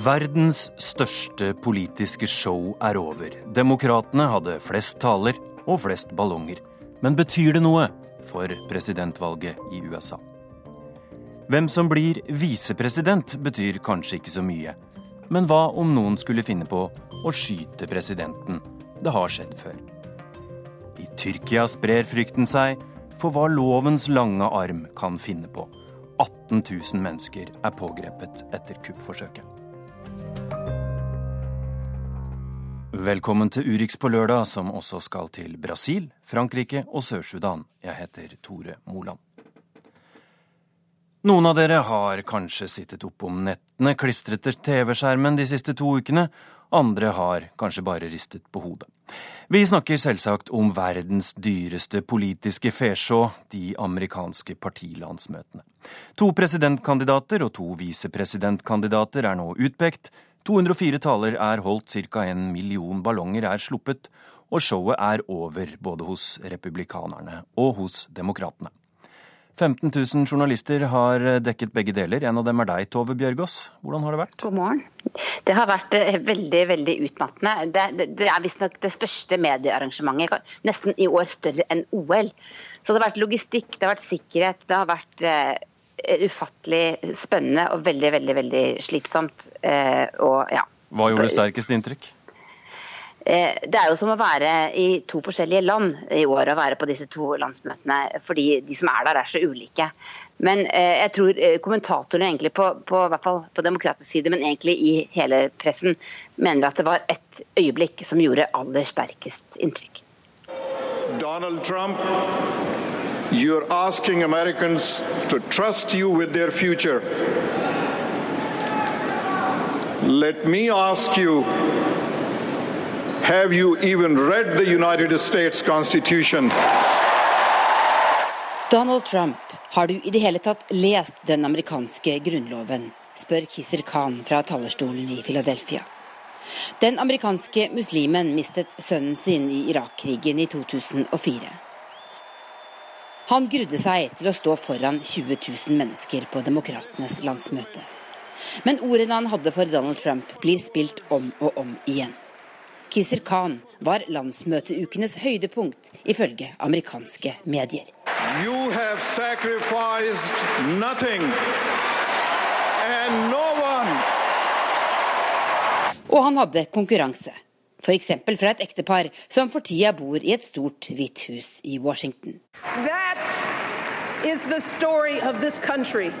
Verdens største politiske show er over. Demokratene hadde flest taler og flest ballonger. Men betyr det noe for presidentvalget i USA? Hvem som blir visepresident, betyr kanskje ikke så mye. Men hva om noen skulle finne på å skyte presidenten? Det har skjedd før. I Tyrkia sprer frykten seg for hva lovens lange arm kan finne på. 18 000 mennesker er pågrepet etter kuppforsøket. Velkommen til Urix på lørdag, som også skal til Brasil, Frankrike og Sør-Sudan. Jeg heter Tore Moland. Noen av dere har kanskje sittet oppe om nettene klistret til TV-skjermen de siste to ukene. Andre har kanskje bare ristet på hodet. Vi snakker selvsagt om verdens dyreste politiske fesjå, de amerikanske partilandsmøtene. To presidentkandidater og to visepresidentkandidater er nå utpekt. 204 taler er holdt, ca. en million ballonger er sluppet, og showet er over både hos republikanerne og hos demokratene. 15 000 journalister har dekket begge deler. En av dem er deg, Tove Bjørgaas. Hvordan har det vært? God morgen. Det har vært eh, veldig veldig utmattende. Det, det, det er visstnok det største mediearrangementet, nesten i år større enn OL. Så det har vært logistikk, det har vært sikkerhet, det har vært eh, ufattelig spennende og veldig, veldig, veldig slitsomt. Eh, og, ja. Hva gjorde sterkest inntrykk? Eh, det er jo som å være i to forskjellige land i år, å være på disse to landsmøtene. Fordi de som er der, er så ulike. Men eh, jeg tror kommentatorene egentlig på, på, hvert fall på demokratisk side, men egentlig i hele pressen, mener at det var ett øyeblikk som gjorde aller sterkest inntrykk. Donald Trump You're asking Americans to trust you with their future. Let me ask you Have you even read the United States Constitution? Donald Trump, har du i det hele tatt lest den amerikanske grunnloven? spør Kisser Khan fra talerstolen i Philadelphia. Den amerikanske muslimen mistet sønnen sin i Irak-krigen i 2004. Han grudde seg til å stå foran 20 000 mennesker på demokratenes landsmøte. Men ordene han hadde for Donald Trump, blir spilt om og om igjen. Kisser Khan var landsmøteukenes høydepunkt, ifølge amerikanske medier. You have sacrificed nothing, and no one. Og han hadde konkurranse. F.eks. fra et ektepar som for tida bor i et stort, hvitt hus i Washington. That is the story of this country.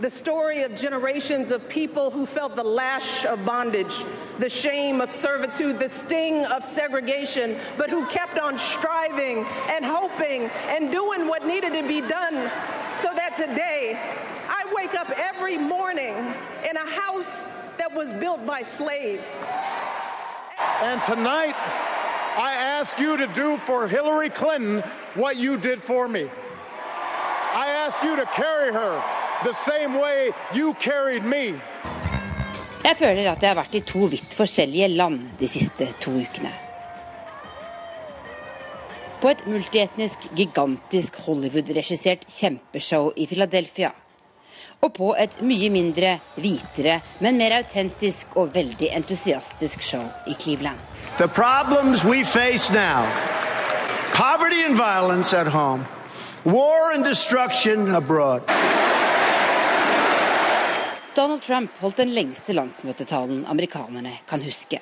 The story of generations of people who felt the lash of bondage, the shame of servitude, the sting of segregation, but who kept on striving and hoping and doing what needed to be done so that today I wake up every morning in a house that was built by slaves. And tonight, I ask you to do for Hillary Clinton what you did for me. I ask you to carry her the same way you carried me. Jeg føler at jeg har vært i to vidt forskjellige land de siste to ukene. På et multietnisk, gigantisk Hollywood-regissert kjempeshow i Philadelphia og på et mye mindre, hvitere, men mer autentisk og veldig entusiastisk show i Cleveland. The problems we face now, poverty and violence at home, war and destruction abroad. Donald Trump holdt den lengste landsmøtetalen amerikanerne kan huske.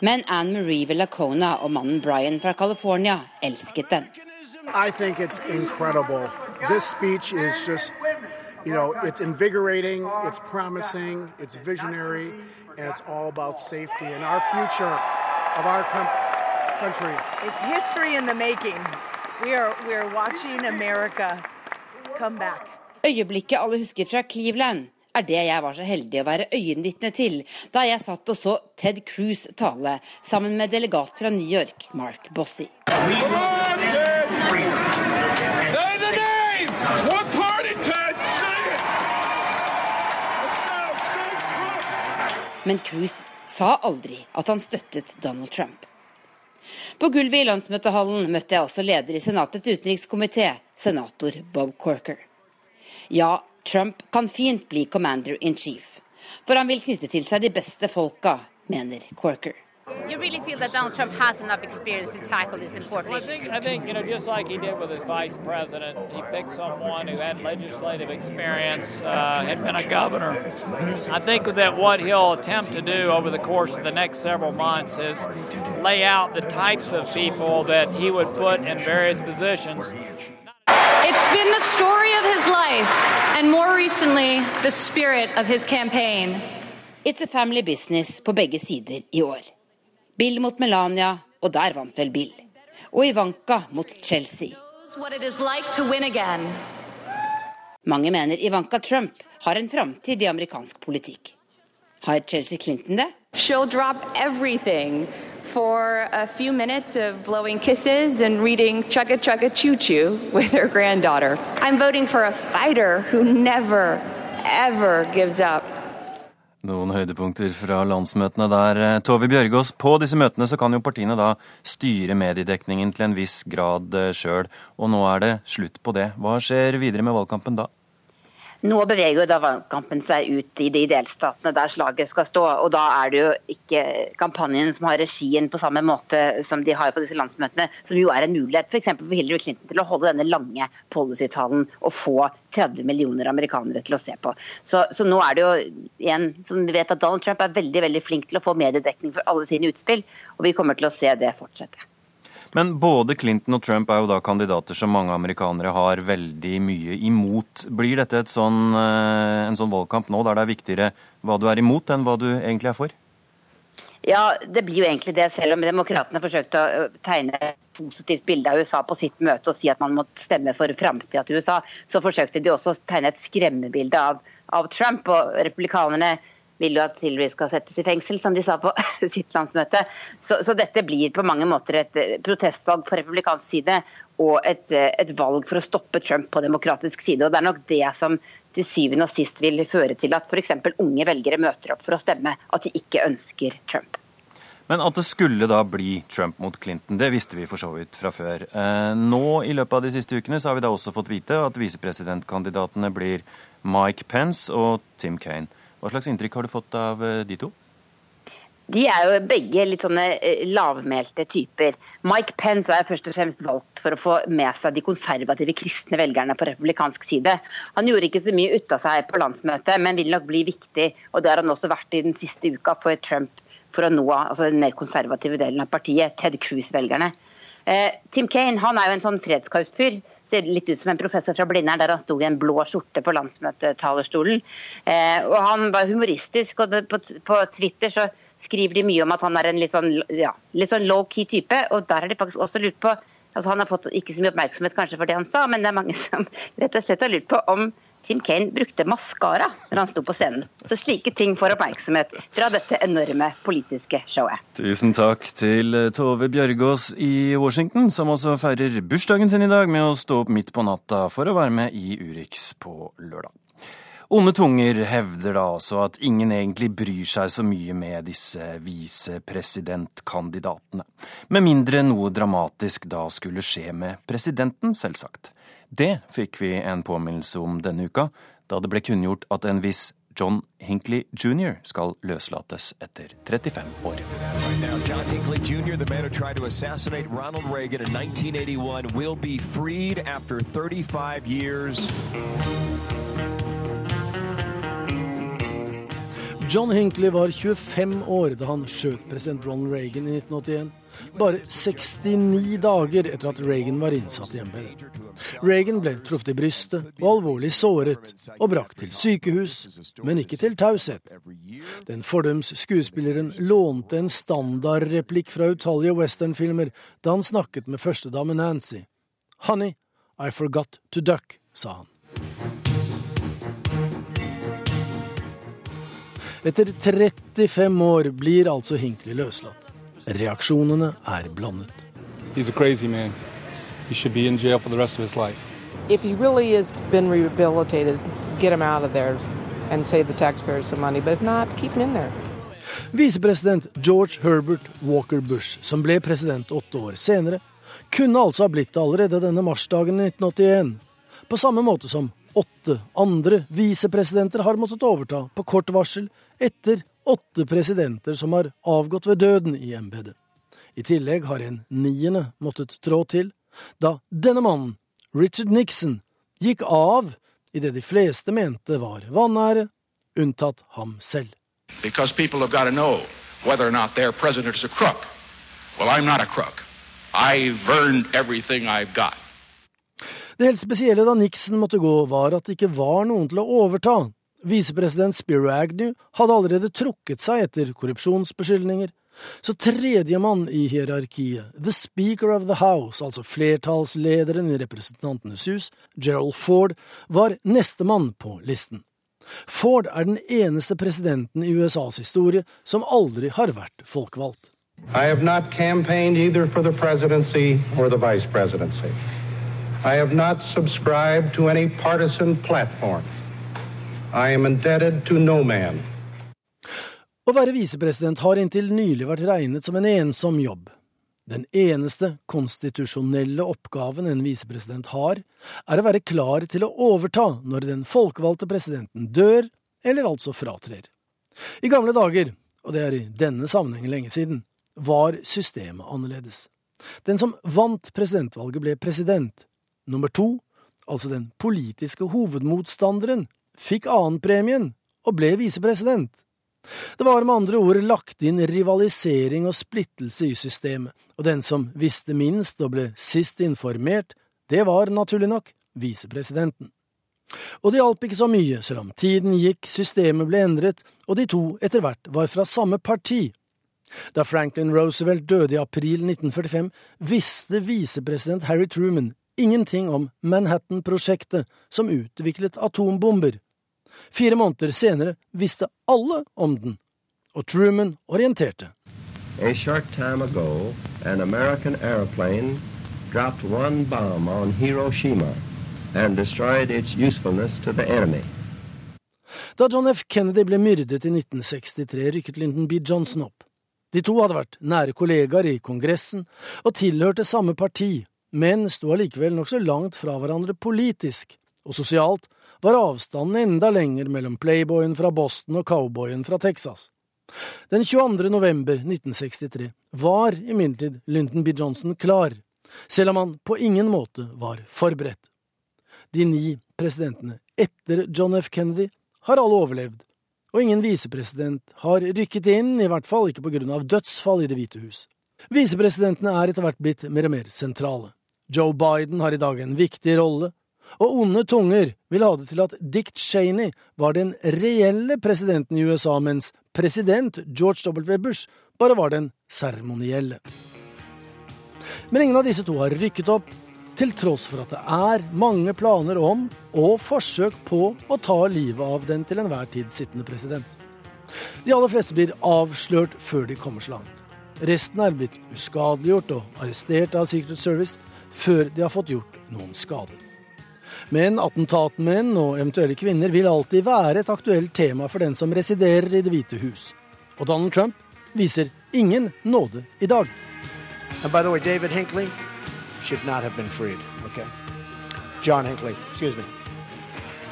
Men Anne Marie Villacona og mannen Brian fra California elsket den. I think it's incredible. This speech is just you know, it's invigorating, it's promising, it's visionary, and it's all about safety and our future of our country. It's history in the making. We are, we are watching America come back. Øyeblikket alle husker fra Cleveland, er det jeg var så heldig å være øyenvitne til da jeg satt og så Ted Cruz tale sammen med delegat fra New York, Mark Bossy. Men Cruz sa aldri at han støttet Donald Trump. På gulvet i landsmøtehallen møtte jeg også leder i Senatets utenrikskomité, senator Bob Corker. Ja, Trump kan fint bli commander in chief, For han vil knytte til seg de beste folka, mener Corker. You really feel that Donald Trump has enough experience to tackle this important well, I think, I think, you know, just like he did with his vice president, he picked someone who had legislative experience, uh, had been a governor. I think that what he'll attempt to do over the course of the next several months is lay out the types of people that he would put in various positions. It's been the story of his life, and more recently, the spirit of his campaign. It's a family business på begge sider i år. Bill mot Melania, og der vant vel Bill. Og Ivanka mot Chelsea. Mange mener Ivanka Trump har en framtid i amerikansk politikk. Har Chelsea Clinton det? She'll drop everything for a few minutes of blowing kisses and reading Chugga Chugga Choo Choo with her granddaughter. I'm voting for a fighter who never, ever gives up. Noen høydepunkter fra landsmøtene der. Eh, Tove Bjørgaas, på disse møtene så kan jo partiene da styre mediedekningen til en viss grad eh, sjøl, og nå er det slutt på det. Hva skjer videre med valgkampen da? Nå beveger jo da valgkampen seg ut i de delstatene der slaget skal stå. og Da er det jo ikke kampanjen som har regien på samme måte som de har på disse landsmøtene, som jo er en mulighet f.eks. For, for Hillary Clinton til å holde denne lange policy-talen og få 30 millioner amerikanere til å se på. Så, så, nå er det jo igjen, som vi vet at Donald Trump er veldig veldig flink til å få mediedekning for alle sine utspill, og vi kommer til å se det fortsette. Men både Clinton og Trump er jo da kandidater som mange amerikanere har veldig mye imot. Blir dette sånn, eh, en sånn valgkamp nå der det er viktigere hva du er imot, enn hva du egentlig er for? Ja, det blir jo egentlig det, selv om demokratene forsøkte å tegne et positivt bilde av USA på sitt møte og si at man må stemme for framtida til USA, så forsøkte de også å tegne et skremmebilde av, av Trump. Og republikanerne vil jo at Hillary skal settes i fengsel, som de sa på sitt landsmøte. Så, så dette blir på mange måter et eh, protestvalg på republikansk side og et, eh, et, valg for å stoppe Trump på demokratisk side. Og Det er nok det som til syvende og sist vil føre til at f.eks. unge velgere møter opp for å stemme, at de ikke ønsker Trump. Men at det skulle da bli Trump mot Clinton, det visste vi for så vidt fra før. Eh, nå i løpet av de siste ukene så har vi da også fått vite at visepresidentkandidatene blir Mike Pence og Tim Kaine. Hva slags inntrykk har du fått av eh, de to? De er jo begge litt sånne eh, lavmælte typer. Mike Pence er først og fremst valgt for å få med seg de konservative kristne velgerne på republikansk side. Han gjorde ikke så mye ut av seg på landsmøtet, men vil nok bli viktig. Og det har han også vært i den siste uka for Trump for å nå altså den mer konservative delen av partiet, Ted Cruz-velgerne. Eh, Tim Kaine han er jo en sånn fredskausfyr ser litt ut som en professor fra Blindern, der han sto i en blå skjorte på landsmøtetalerstolen. Eh, og han var humoristisk, og på, Twitter så skriver de mye om at han er en litt sånn, ja, sånn low-key type. Og der har de faktisk også lurt på altså Han har fått ikke så mye oppmerksomhet kanskje for det han sa, men det er mange som rett og slett har lurt på om Tim Kane brukte maskara når han sto på scenen. Så slike ting får oppmerksomhet fra dette enorme politiske showet. Tusen takk til Tove Bjørgaas i Washington, som også feirer bursdagen sin i dag med å stå opp midt på natta for å være med i Urix på lørdag. Onde tunger hevder da altså at ingen egentlig bryr seg så mye med disse visepresidentkandidatene. Med mindre noe dramatisk da skulle skje med presidenten, selvsagt. Det fikk vi en påminnelse om denne uka, da det ble kunngjort at en viss John Hinckley jr. skal løslates etter 35 år. John Hinckley Jr., the man who tried to assassinate Ronald Reagan in 1981, will be freed after 35 years. John Hinckley var 25 år da han skjøt president Ronald Reagan i 1981 bare 69 dager etter at Reagan var innsatt i embetet. Reagan ble truffet i brystet og alvorlig såret, og brakt til sykehus, men ikke til taushet. Den fordums skuespilleren lånte en standardreplikk fra utallige westernfilmer da han snakket med førstedame Nancy. Honey, I forgot to duck, sa han. Etter 35 år blir altså Hinckley løslatt. Reaksjonene er blandet. He's a crazy man. He should be in jail for the rest of his life. If he really has been rehabilitated, get him out of there and save the taxpayers some money. But if not, keep him in there. Visepresident George Herbert Walker Bush, som ble president åtte år senere, kunne altså ha blitt det allerede denne marsdagen 1981. På samme måte som åtte andre visepresidenter har måttet overta på kort varsel etter åtte presidenter som har avgått ved døden i embetet. I tillegg har en niende måttet trå til, da denne mannen, Richard Nixon, gikk av i det de fleste mente var vanære, unntatt ham selv. Because people have got to know whether or not their president's a crook. Well, I'm not a crook. I've earned everything I've got. Det helt spesielle da Nixon måtte gå, var at det ikke var noen til å overta. Visepresident Spiro Agnew hadde allerede trukket seg etter korrupsjonsbeskyldninger. Så tredjemann i hierarkiet, the speaker of the house, altså flertallslederen i Representantenes hus, Gerald Ford, var nestemann på listen. Ford er den eneste presidenten i USAs historie som aldri har vært folkevalgt. I have not campaigned either for the presidency or the vice presidency. I have not subscribed to any partisan platform. I am indebted to no man. Å være visepresident har inntil nylig vært regnet som en ensom jobb. Den eneste konstitusjonelle oppgaven en visepresident har, er å være klar til å overta når den folkevalgte presidenten dør, eller altså fratrer. I gamle dager, og det er i denne sammenhengen lenge siden, var systemet annerledes. Den som vant presidentvalget, ble president, Nummer to, altså den politiske hovedmotstanderen, fikk annenpremien og ble visepresident. Det var med andre ord lagt inn rivalisering og splittelse i systemet, og den som visste minst og ble sist informert, det var naturlig nok visepresidenten. Og det hjalp ikke så mye, selv om tiden gikk, systemet ble endret, og de to etter hvert var fra samme parti. Da Franklin Roosevelt døde i april 1945, visste visepresident Harry Truman ingenting om Manhattan-prosjektet som utviklet atombomber. Fire måneder senere visste alle om den, og Truman orienterte. A short time ago, an American airplane dropped one bomb on Hiroshima and destroyed its usefulness to the enemy. Da John F. Kennedy ble myrdet i 1963, rykket Lyndon B. Johnson opp. De to hadde vært nære kollegaer i Kongressen og tilhørte samme parti, men sto allikevel nokså langt fra hverandre politisk, og sosialt var avstanden enda lenger mellom playboyen fra Boston og cowboyen fra Texas. Den 22. november 1963 var imidlertid Lyndon B. Johnson klar, selv om han på ingen måte var forberedt. De ni presidentene etter John F. Kennedy har alle overlevd, og ingen visepresident har rykket inn, i hvert fall ikke på grunn av dødsfall i Det hvite hus. Visepresidentene er etter hvert blitt mer og mer sentrale. Joe Biden har i dag en viktig rolle, og onde tunger vil ha det til at Dick Cheney var den reelle presidenten i USA, mens president George W. Bush bare var den seremonielle. Men ingen av disse to har rykket opp, til tross for at det er mange planer om og forsøk på å ta livet av den til enhver tid sittende president. De aller fleste blir avslørt før de kommer så langt. Resten er blitt uskadeliggjort og arrestert av Secret Service, før de har fått gjort noen skade. Men attentatmenn og eventuelle kvinner vil alltid være et aktuelt tema for den som residerer i Det hvite hus. Og Donald Trump viser ingen nåde i dag. And by the way, David Hinckley should not have been freed. Okay, John Hinckley. Excuse me.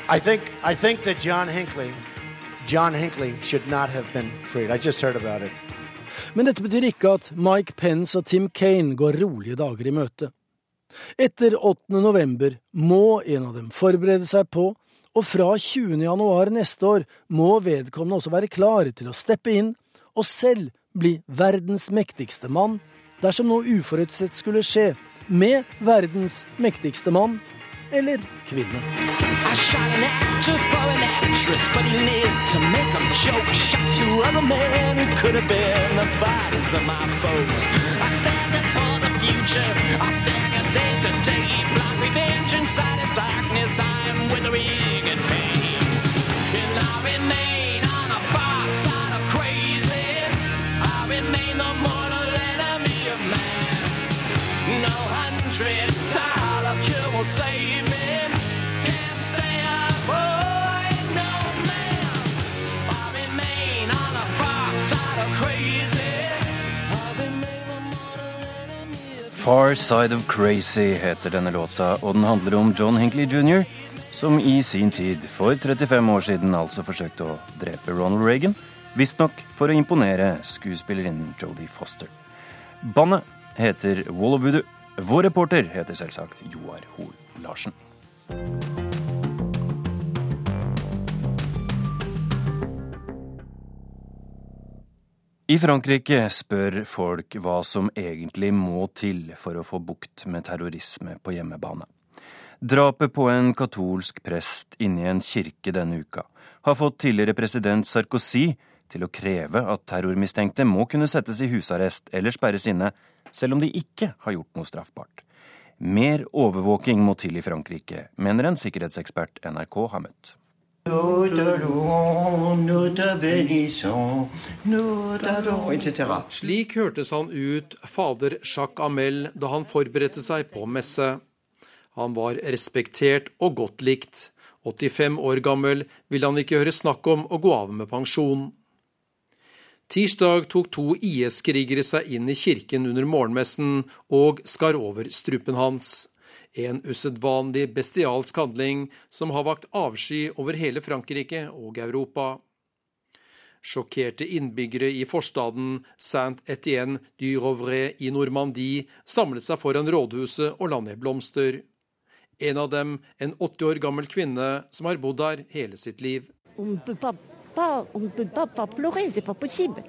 I think I think that John Hinckley, John Hinckley should not have been freed. I just heard about it. Men dette betyr ikke at Mike Pence og Tim Kane går rolige dager i møte. Etter 8. november må en av dem forberede seg på, og fra 20. januar neste år må vedkommende også være klar til å steppe inn og selv bli verdens mektigste mann dersom noe uforutsett skulle skje med verdens mektigste mann eller kvinne. Future. I stand a day to day, blind revenge inside of darkness. I am withering in pain, and I remain on the far side of crazy. I remain the mortal enemy of man. No hundred dollar cure will save Far Side of Crazy heter denne låta, og den handler om John Hinckley jr., som i sin tid, for 35 år siden, altså forsøkte å drepe Ronald Reagan, visstnok for å imponere skuespillerinnen Jodie Foster. Bandet heter Wall of Voodoo. Vår reporter heter selvsagt Joar Hoel Larsen. I Frankrike spør folk hva som egentlig må til for å få bukt med terrorisme på hjemmebane. Drapet på en katolsk prest inne i en kirke denne uka har fått tidligere president Sarkozy til å kreve at terrormistenkte må kunne settes i husarrest eller sperres inne, selv om de ikke har gjort noe straffbart. Mer overvåking må til i Frankrike, mener en sikkerhetsekspert NRK har møtt. Slik hørtes han ut, fader Jacques Amel, da han forberedte seg på messe. Han var respektert og godt likt. 85 år gammel ville han ikke høre snakk om å gå av med pensjon. Tirsdag tok to IS-krigere seg inn i kirken under morgenmessen og skar over strupen hans. En usedvanlig bestialsk handling som har vakt avsky over hele Frankrike og Europa. Sjokkerte innbyggere i forstaden Saint-Étienne du Rouvray i Normandie samlet seg foran rådhuset og la ned blomster. En av dem en 80 år gammel kvinne som har bodd der hele sitt liv. On peut pas, pas, on peut pas, pas pleurer, c'est pas possible.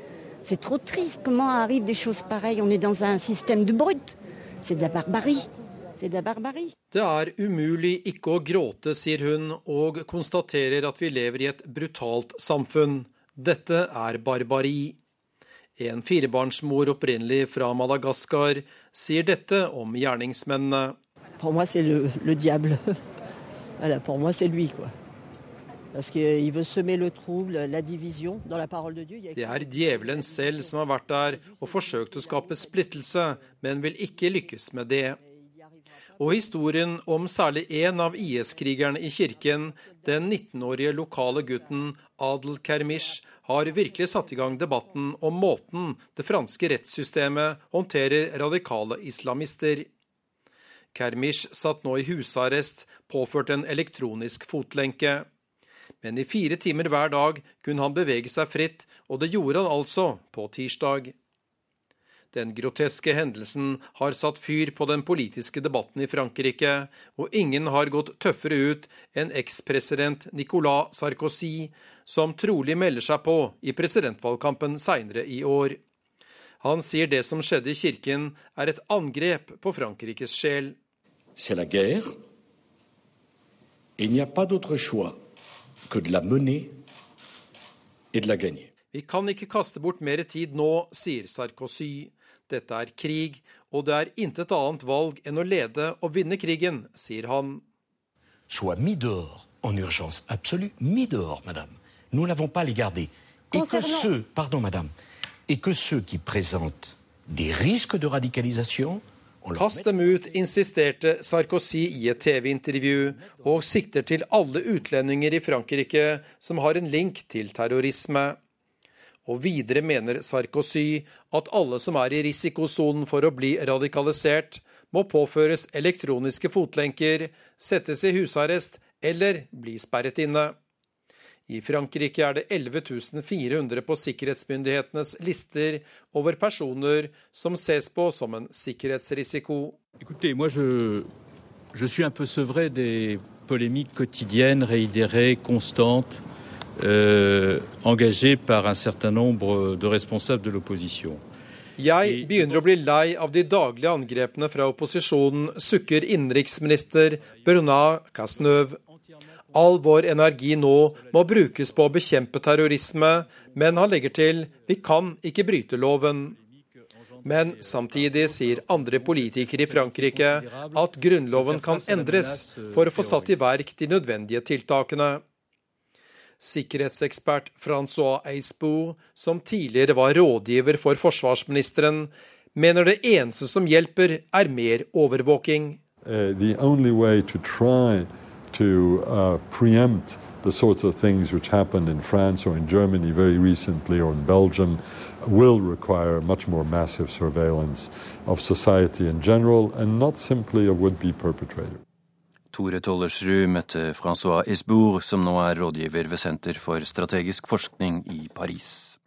C'est trop triste. Comment arrivent des choses pareilles On est dans un système de barbarie. Det er umulig ikke å gråte, sier hun, og konstaterer at vi lever i et brutalt samfunn. Dette er barbari. En firebarnsmor opprinnelig fra Madagaskar sier dette om gjerningsmennene. For meg er det le diable. Voilà, pour moi, c'est lui, quoi. Parce qu'il veut semer le trouble, la division. Dans la parole de Dieu, il y a Det er djevelen selv som har vært der og forsøkt å skape splittelse, men vil ikke lykkes med det. Og historien om særlig én av IS-krigerne i kirken, den 19-årige lokale gutten Adel Kermish, har virkelig satt i gang debatten om måten det franske rettssystemet håndterer radikale islamister. Kermish satt nå i husarrest, påført en elektronisk fotlenke. Men i fire timer hver dag kunne han bevege seg fritt, og det gjorde han altså på tirsdag. Den groteske hendelsen har satt fyr på den politiske debatten i Frankrike, og ingen har gått tøffere ut enn ekspresident Nicolas Sarkozy, som trolig melder seg på i presidentvalgkampen seinere i år. Han sier det som skjedde i kirken er et angrep på Frankrikes sjel. c'est la guerre. Il n'y a pas d'autre choix que de la mener et de la gagner. Vi kan ikke kaste bort mer tid nå, sier Sarkozy. Dette er krig, og det er intet annet valg enn å lede og vinne krigen, sier han. soit mis dehors en urgence absolue, mis dehors, madame. Nous n'avons pas les garder. Et que ceux, pardon, madame, et que ceux qui présentent des risques de radicalisation, Kast dem ut, insisterte Sarkozy i et TV-intervju, og sikter til alle utlendinger i Frankrike som har en link til terrorisme. Og videre mener Sarkozy at alle som er i risikosonen for å bli radikalisert, må påføres elektroniske fotlenker, settes i husarrest eller bli sperret inne. I Frankrike er det 11 400 på sikkerhetsmyndighetenes lister over personer som ses på som en sikkerhetsrisiko. Écoutez, moi je, je suis un peu sevré des polémiques euh, par un certain nombre de responsables de l'opposition. Jeg begynner å bli lei av de daglige angrepene fra opposisjonen, sukker innenriksminister Bernard Cazeneuve. All vår energi nå må brukes på å bekjempe terrorisme, men han legger til vi kan ikke bryte loven. Men samtidig sier andre politikere i Frankrike at grunnloven kan endres for å få satt i verk de nødvendige tiltakene. Sikkerhetsekspert Francois Eisboe, som tidligere var rådgiver for forsvarsministeren, mener det eneste som hjelper, er mer overvåking. Uh, to uh, preempt the sorts of things which happened in France or in Germany very recently or in Belgium will require much more massive surveillance of society in general and not simply of would be perpetrators. Tore Tollersrud møtte Francois Esbour, som nå er rådgiver ved Senter for strategisk forskning i Paris.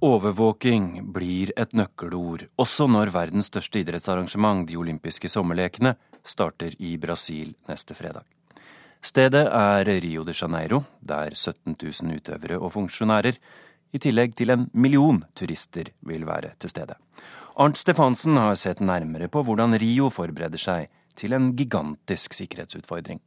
Overvåking blir et nøkkelord også når verdens største idrettsarrangement, de olympiske sommerlekene, starter i Brasil neste fredag. Stedet er Rio de Janeiro, der 17 000 utøvere og funksjonærer, i tillegg til en million turister, vil være til stede. Arnt Stefansen har sett nærmere på hvordan Rio forbereder seg til en gigantisk sikkerhetsutfordring.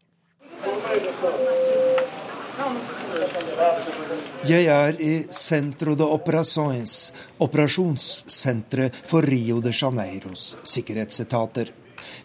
Jeg er i Centro de Operações, operasjonssenteret for Rio de Janeiros sikkerhetsetater.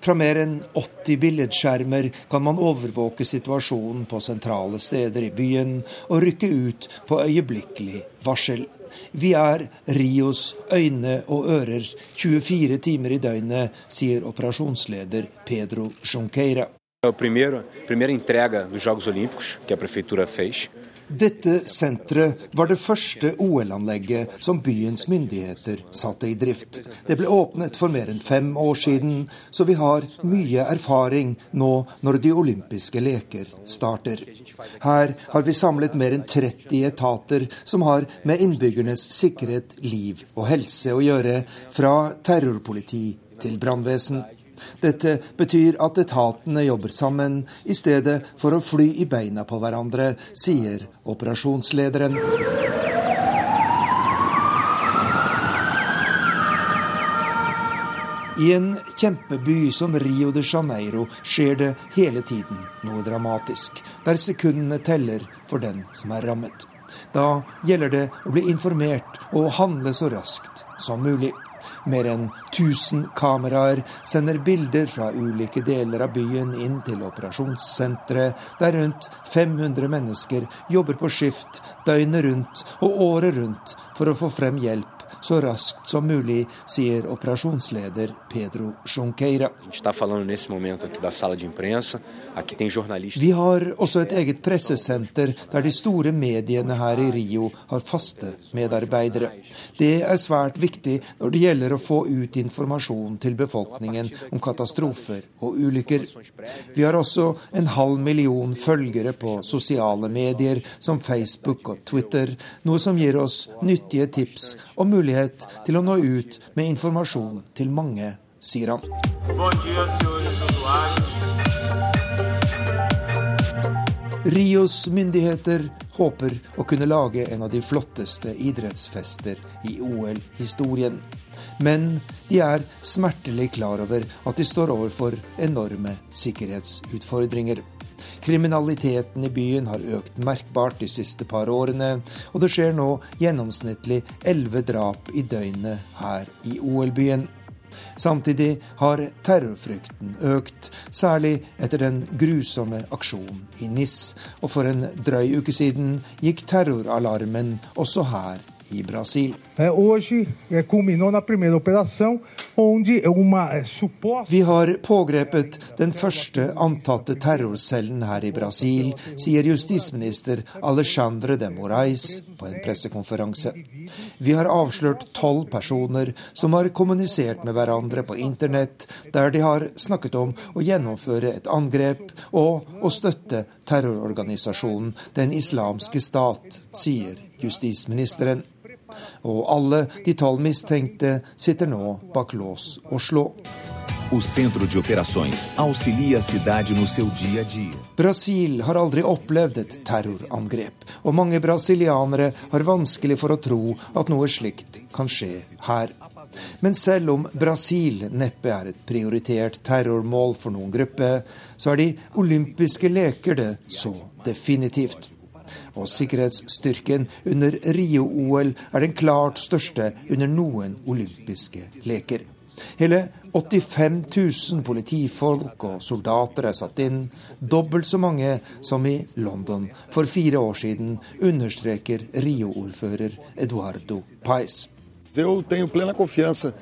Fra mer enn 80 billedskjermer kan man overvåke situasjonen på sentrale steder i byen og rykke ut på øyeblikkelig varsel. Vi er Rios øyne og ører 24 timer i døgnet, sier operasjonsleder Pedro Junqueira. A primeira, primeira entrega dos Jogos Olímpicos que a. Dette senteret var det første OL-anlegget som byens myndigheter satte i drift. Det ble åpnet for mer enn fem år siden, så vi har mye erfaring nå når de olympiske leker starter. Her har vi samlet mer enn 30 etater som har med innbyggernes sikkerhet, liv og helse å gjøre, fra terrorpoliti til brannvesen. Dette betyr at etatene jobber sammen i stedet for å fly i beina på hverandre, sier operasjonslederen. I en kjempeby som Rio de Janeiro skjer det hele tiden noe dramatisk, der sekundene teller for den som er rammet. Da gjelder det å bli informert og handle så raskt som mulig. Mer enn 1000 kameraer sender bilder fra ulike deler av byen inn til operasjonssenteret, der rundt 500 mennesker jobber på skift døgnet rundt og året rundt for å få frem hjelp så raskt som mulig, sier operasjonsleder Pedro Junqueira. Vi har også et eget pressesenter der de store mediene her i Rio har faste medarbeidere. Det er svært viktig når det gjelder å få ut informasjon til befolkningen om katastrofer og ulykker. Vi har også en halv million følgere på sosiale medier som Facebook og Twitter, noe som gir oss nyttige tips og mulighet til å nå ut med informasjon til mange, sier han. Rios myndigheter håper å kunne lage en av de flotteste idrettsfester i OL-historien. Men de er smertelig klar over at de står overfor enorme sikkerhetsutfordringer. Kriminaliteten i byen har økt merkbart de siste par årene, og det skjer nå gjennomsnittlig elleve drap i døgnet her i OL-byen. Samtidig har terrorfrykten økt, særlig etter den grusomme aksjonen i NIS. Og for en drøy uke siden gikk terroralarmen også her i Brasil. Vi har pågrepet den første antatte terrorcellen her i Brasil, sier justisminister Alexandre de Moraes på en pressekonferanse. Vi har avslørt tolv personer som har kommunisert med hverandre på internett, der de har snakket om å gjennomføre et angrep og å støtte terrororganisasjonen Den islamske stat, sier justisministeren. Og alle de tolv mistenkte sitter nå bak lås og slå. O Centro de Operações auxilia a cidade no seu dia a dia. Brasil har aldri opplevd et terrorangrep, og mange brasilianere har vanskelig for å tro at noe slikt kan skje her. Men selv om Brasil neppe er et prioritert terrormål for noen gruppe, så er de olympiske leker det så definitivt. Og sikkerhetsstyrken under Rio-OL er den klart største under noen olympiske leker. Hele 85 000 politifolk og soldater er satt inn, dobbelt så mange som i London for fire år siden, understreker Rio-ordfører Eduardo Pais. Jeg har plena confiança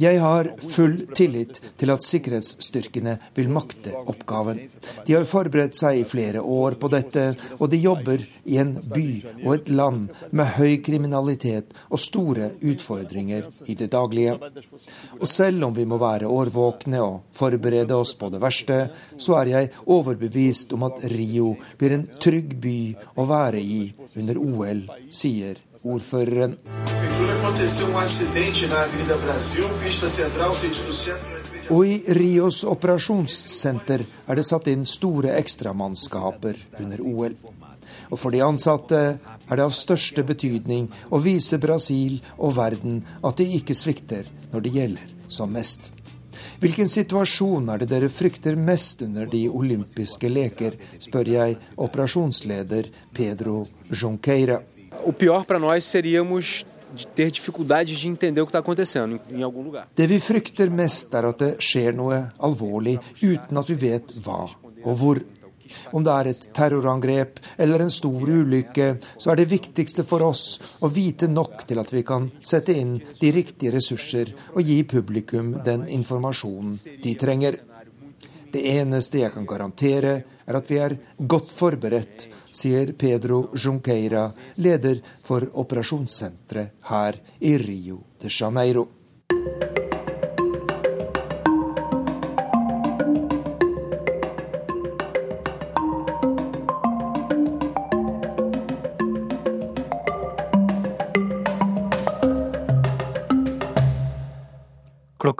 Jeg har full tillit til at sikkerhetsstyrkene vil makte oppgaven. De har forberedt seg i flere år på dette, og de jobber i en by og et land med høy kriminalitet og store utfordringer i det daglige. Og selv om vi må være årvåkne og forberede oss på det verste, så er jeg overbevist om at Rio blir en trygg by å være i under OL, sier ordføreren. Og i Rios operasjonssenter er det satt inn store ekstramannskaper under OL. Og for de ansatte er det av største betydning å vise Brasil og verden at de ikke svikter når det gjelder som mest. Hvilken situasjon er det dere frykter mest under de olympiske leker, spør jeg operasjonsleder Pedro Junqueira. O pior para nós seríamos ter dificuldades de entender o que está acontecendo em algum lugar. Det vi frykter mest, er at det skjer noe alvorlig uten at vi vet hva og hvor. Om det er et terrorangrep eller en stor ulykke, så er det viktigste for oss å vite nok til at vi kan sette inn de riktige ressurser og gi publikum den informasjonen de trenger. Det eneste jeg kan garantere, er at vi er godt forberedt, sier Pedro Junqueira, leder for operasjonssenteret her i Rio de Janeiro.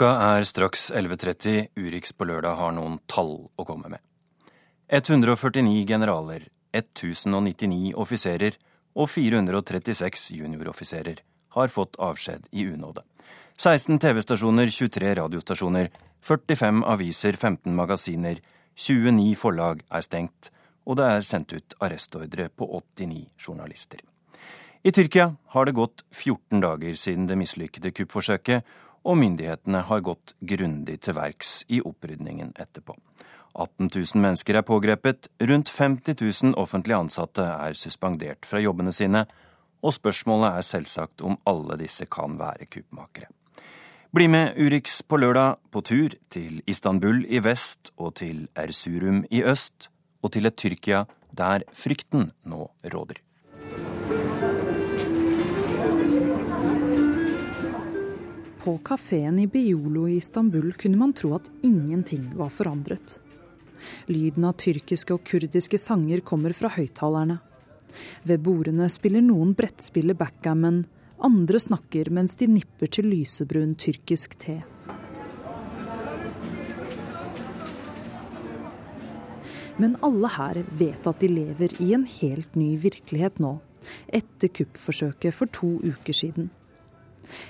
Klokka er straks 11.30. Urix på lørdag har noen tall å komme med. 149 generaler, 1099 offiserer og 436 junioroffiserer har fått avskjed i unåde. 16 TV-stasjoner, 23 radiostasjoner, 45 aviser, 15 magasiner, 29 forlag er stengt, og det er sendt ut arrestordre på 89 journalister. I Tyrkia har det gått 14 dager siden det mislykkede kuppforsøket, og myndighetene har gått grundig til verks i opprydningen etterpå. 18 000 mennesker er pågrepet, rundt 50 000 offentlig ansatte er suspendert fra jobbene sine, og spørsmålet er selvsagt om alle disse kan være kuppmakere. Bli med Urix på lørdag på tur til Istanbul i vest og til Erzurum i øst, og til et Tyrkia der frykten nå råder. På kafeen i Biolo i Istanbul kunne man tro at ingenting var forandret. Lyden av tyrkiske og kurdiske sanger kommer fra høyttalerne. Ved bordene spiller noen brettspiller backgammon, andre snakker mens de nipper til lysebrun tyrkisk te. Men alle her vet at de lever i en helt ny virkelighet nå, etter kuppforsøket for to uker siden.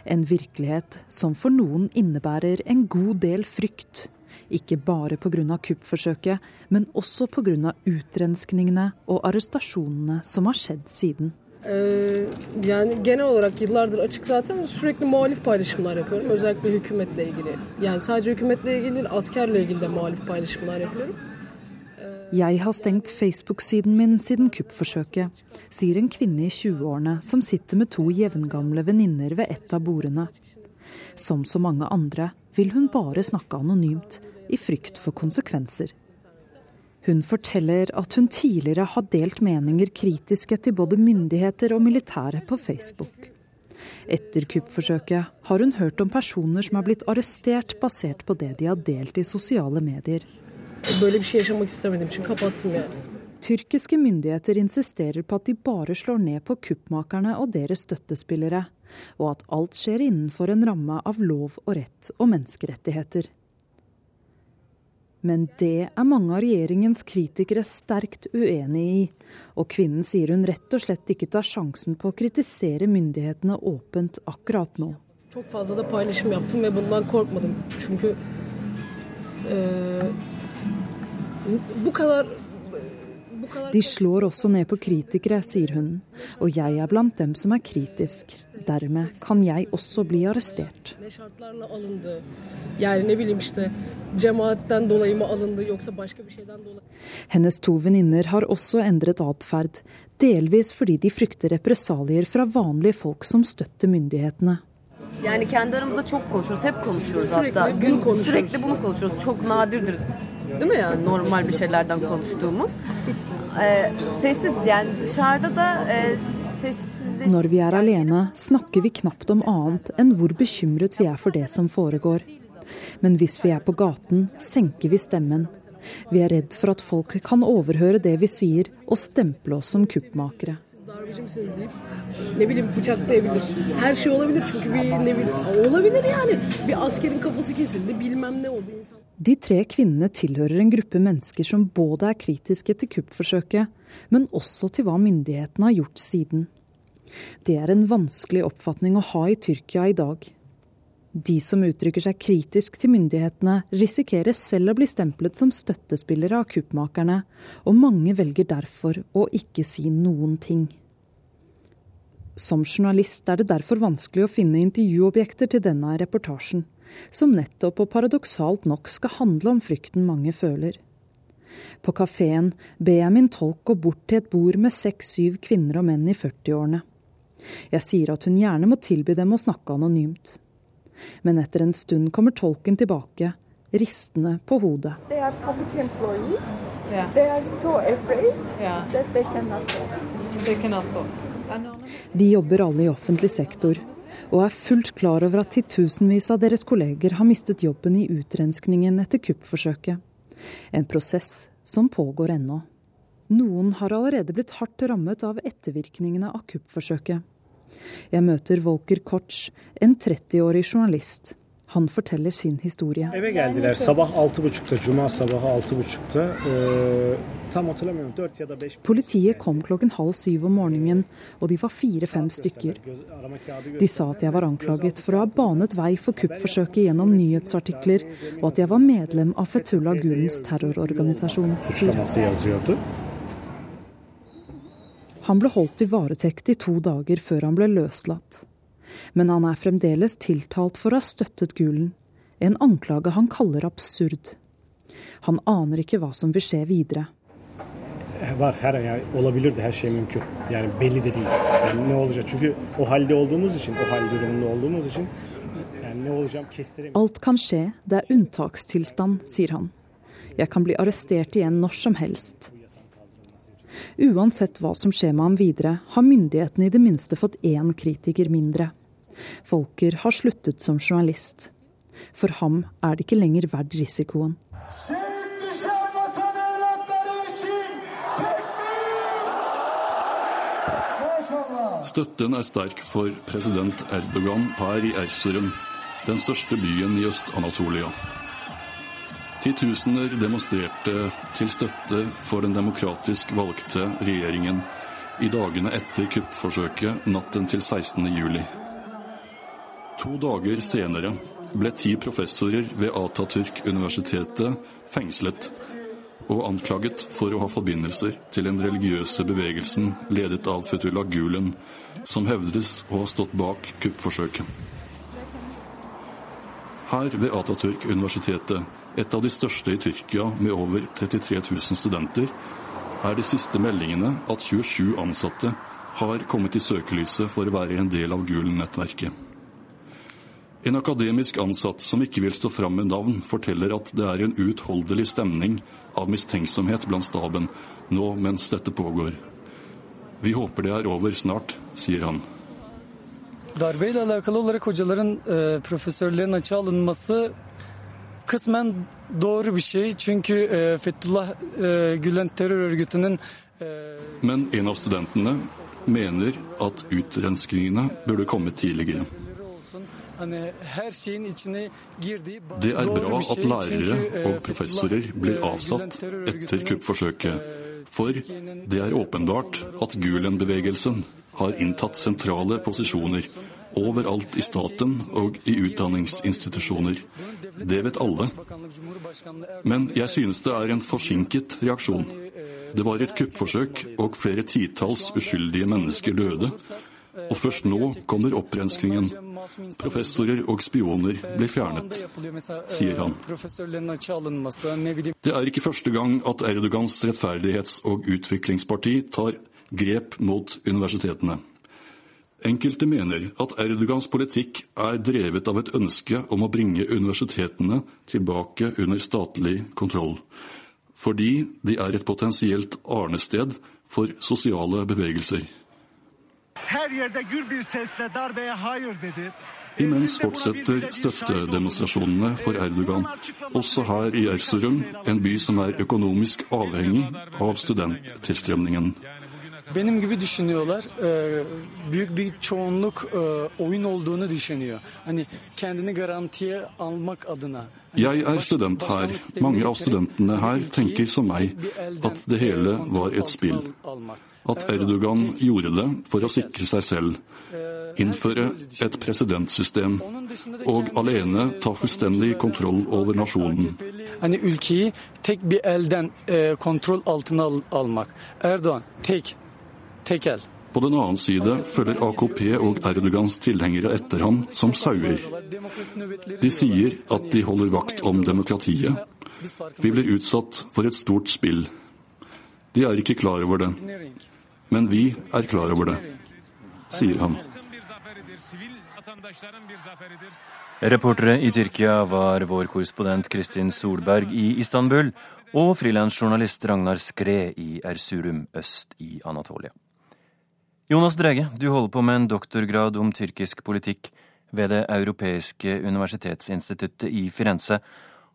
En virkelighet som for noen innebærer en god del frykt. Ikke bare pga. kuppforsøket, men også pga. utrenskningene og arrestasjonene som har skjedd siden. Ee, yani genel olarak yıllardır açık zaten sürekli muhalif paylaşımlar yapıyorum. Özellikle hükümetle ilgili. Yani sadece hükümetle ilgili değil, askerle ilgili de muhalif. Jeg har stengt Facebook-siden min siden kuppforsøket, sier en kvinne i 20-årene som sitter med to jevngamle venninner ved et av bordene. Som så mange andre vil hun bare snakke anonymt, i frykt for konsekvenser. Hun forteller at hun tidligere har delt meninger kritiske til både myndigheter og militære på Facebook. Etter kuppforsøket har hun hørt om personer som er blitt arrestert basert på det de har delt i sosiale medier. Böyle bir şey yaşamak istemediğim için kapattım yani. Tyrkiske myndigheter insisterer på at de bare slår ned på kuppmakerne og deres støttespillere, og at alt skjer innenfor en ramme av lov og rett og menneskerettigheter. Men det er mange av regjeringens kritikere sterkt uenig i, og kvinnen sier hun rett og slett ikke tar sjansen på å kritisere myndighetene åpent akkurat nå. Çok fazla da paylaşım yaptım ve bundan korkmadım. Çünkü e, bu kadar De slår også ned på kritikere, sier hun, og jeg er blant dem som er kritisk. Dermed kan jeg også bli arrestert. Hennes to venninner har også endret atferd, delvis fordi de frykter represalier fra vanlige folk som støtter myndighetene. Yani kendi aramızda çok konuşuyoruz, hep konuşuyoruz hatta. Gün, konuşuyoruz. sürekli bunu konuşuyoruz. Çok nadirdir değil mi ya normal bir şeylerden konuştuğumuz. E, sessiz yani dışarıda da e, sessiz Når vi er alene, snakker vi knapt om annet enn hvor bekymret vi er for det som foregår. Men hvis vi er på gaten, senker vi stemmen. Vi er redd for at folk kan overhøre det vi sier og stemple oss som kuppmakere. Darbeci misiniz deyip ne bileyim bıçaklayabilir. Her şey olabilir çünkü bir ne bileyim olabilir yani. Bir askerin kafası kesildi bilmem ne oldu insan. De tre kvinnene tilhører en gruppe mennesker som både er kritiske til kuppforsøket, men også til hva myndighetene har gjort siden. Det er en vanskelig oppfatning å ha i Tyrkia i dag. De som uttrykker seg kritisk til myndighetene, risikerer selv å bli stemplet som støttespillere av kuppmakerne, og mange velger derfor å ikke si noen ting. Som journalist er det derfor vanskelig å finne intervjuobjekter til denne reportasjen, som nettopp og paradoksalt nok skal handle om frykten mange føler. På kafeen ber jeg min tolk gå bort til et bord med seks-syv kvinner og menn i 40-årene. Jeg sier at hun gjerne må tilby dem å snakke anonymt. Men etter en stund kommer tolken tilbake, ristende på hodet. They are public employees. They are so afraid that they cannot talk. They. De jobber alle i offentlig sektor, og er fullt klar over at titusenvis av deres kolleger har mistet jobben i utrenskningen etter kuppforsøket. En prosess som pågår ennå. Noen har allerede blitt hardt rammet av ettervirkningene av kuppforsøket. Jeg møter Volker Kotsch, en 30-årig journalist. Han forteller sin historie. Eve geldiler sabah 6.30'da, cuma sabahı 6.30'da. Ee, tam hatırlamıyorum 4 ya da 5 Politiet kom klokken halv syv om morgenen, og de var fire-fem stykker. De sa at jeg var anklaget for å ha banet vei for kuppforsøket gjennom nyhetsartikler, og at jeg var medlem av Fetullah Gulens terrororganisasjon. Han ble holdt i varetekt i to dager før han ble løslatt. Men han er fremdeles tiltalt for å ha støttet Gulen, en anklage han kaller absurd. Han aner ikke hva som vil skje videre. Var her yani olabilirdi her şey mümkün. Yani belli de değil. Yani ne olacak? Çünkü o halde olduğumuz için, o hal durumunda olduğumuz için yani ne olacağım kestiremiyorum. Alt kan skje, det er unntakstilstand, sier han. Jeg kan bli arrestert igjen når som helst. Uansett hva som skjer med ham videre, har myndighetene i det minste fått én kritiker mindre. Folker har sluttet som journalist. For ham er det ikke lenger verdt risikoen. Støtten er sterk for president Erdogan her i Erzurum, den største byen i Øst-Anatolia. Titusener demonstrerte til støtte for den demokratisk valgte regjeringen i dagene etter kuppforsøket natten til 16. juli. To dager senere ble ti professorer ved Atatürk-universitetet fengslet og anklaget for å ha forbindelser til den religiøse bevegelsen ledet av Fetullah Gulen, som hevdes å ha stått bak kuppforsøket. Her ved Atatürk-universitetet, et av de største i Tyrkia med over 33 000 studenter, er de siste meldingene at 27 ansatte har kommet i søkelyset for å være en del av Gulen-nettverket. En akademisk ansatt som ikke vil stå fram med navn, forteller at det er en uutholdelig stemning av mistenksomhet blant staben nå mens dette pågår. Vi håper det er over snart, sier han. Darbeyle alakalı olarak hocaların e, profesörlerin açığa alınması kısmen doğru bir şey. Çünkü e, Fethullah e, Gülen terör örgütünün e, Men en av studentene mener at utrenskningene burde kommet tidligere. Det er bra at lærere e, og professorer blir e, avsatt etter kuppforsøket, for det er åpenbart at Gulen-bevegelsen har inntatt sentrale posisjoner overalt i staten og i utdanningsinstitusjoner. Det vet alle. Men jeg synes det er en forsinket reaksjon. Det var et kuppforsøk, og flere titalls uskyldige mennesker døde. Og først nå kommer opprenskningen. Professorer og spioner blir fjernet, sier han. Det er ikke første gang at Erdogans rettferdighets- og utviklingsparti tar grep mot universitetene. Enkelte mener at Erdogans politikk er drevet av et ønske om å bringe universitetene tilbake under statlig kontroll, fordi de er et potensielt arnested for sosiale bevegelser. Imens fortsetter støttedemonstrasjonene for Erdogan, også her i Erzurum, en by som er økonomisk avhengig av studenttilstrømningen. Benim gibi düşünüyorlar. Büyük bir çoğunluk e, oyun olduğunu düşünüyor. Hani kendini garantiye almak adına. Jeg er student her. Mange av studentene her tenker som meg, at det hele var et spill. At Erdogan gjorde det for å sikre seg selv, innføre et presidentsystem og alene ta fullstendig kontroll over nasjonen. E, kontrol altına al, almak. Erdoğan tek Tekel. På den annen side følger AKP og Erdogans tilhengere etter ham som sauer. De sier at de holder vakt om demokratiet. Vi blir utsatt for et stort spill. De er ikke klar over det. Men vi er klar over det, sier han. Reportere i Tyrkia var vår korrespondent Kristin Solberg i Istanbul og frilansjournalist Ragnar Skre i Erzurum øst i Anatolia. Jonas Drege, du holder på med en doktorgrad om tyrkisk politikk ved Det europeiske universitetsinstituttet i Firenze.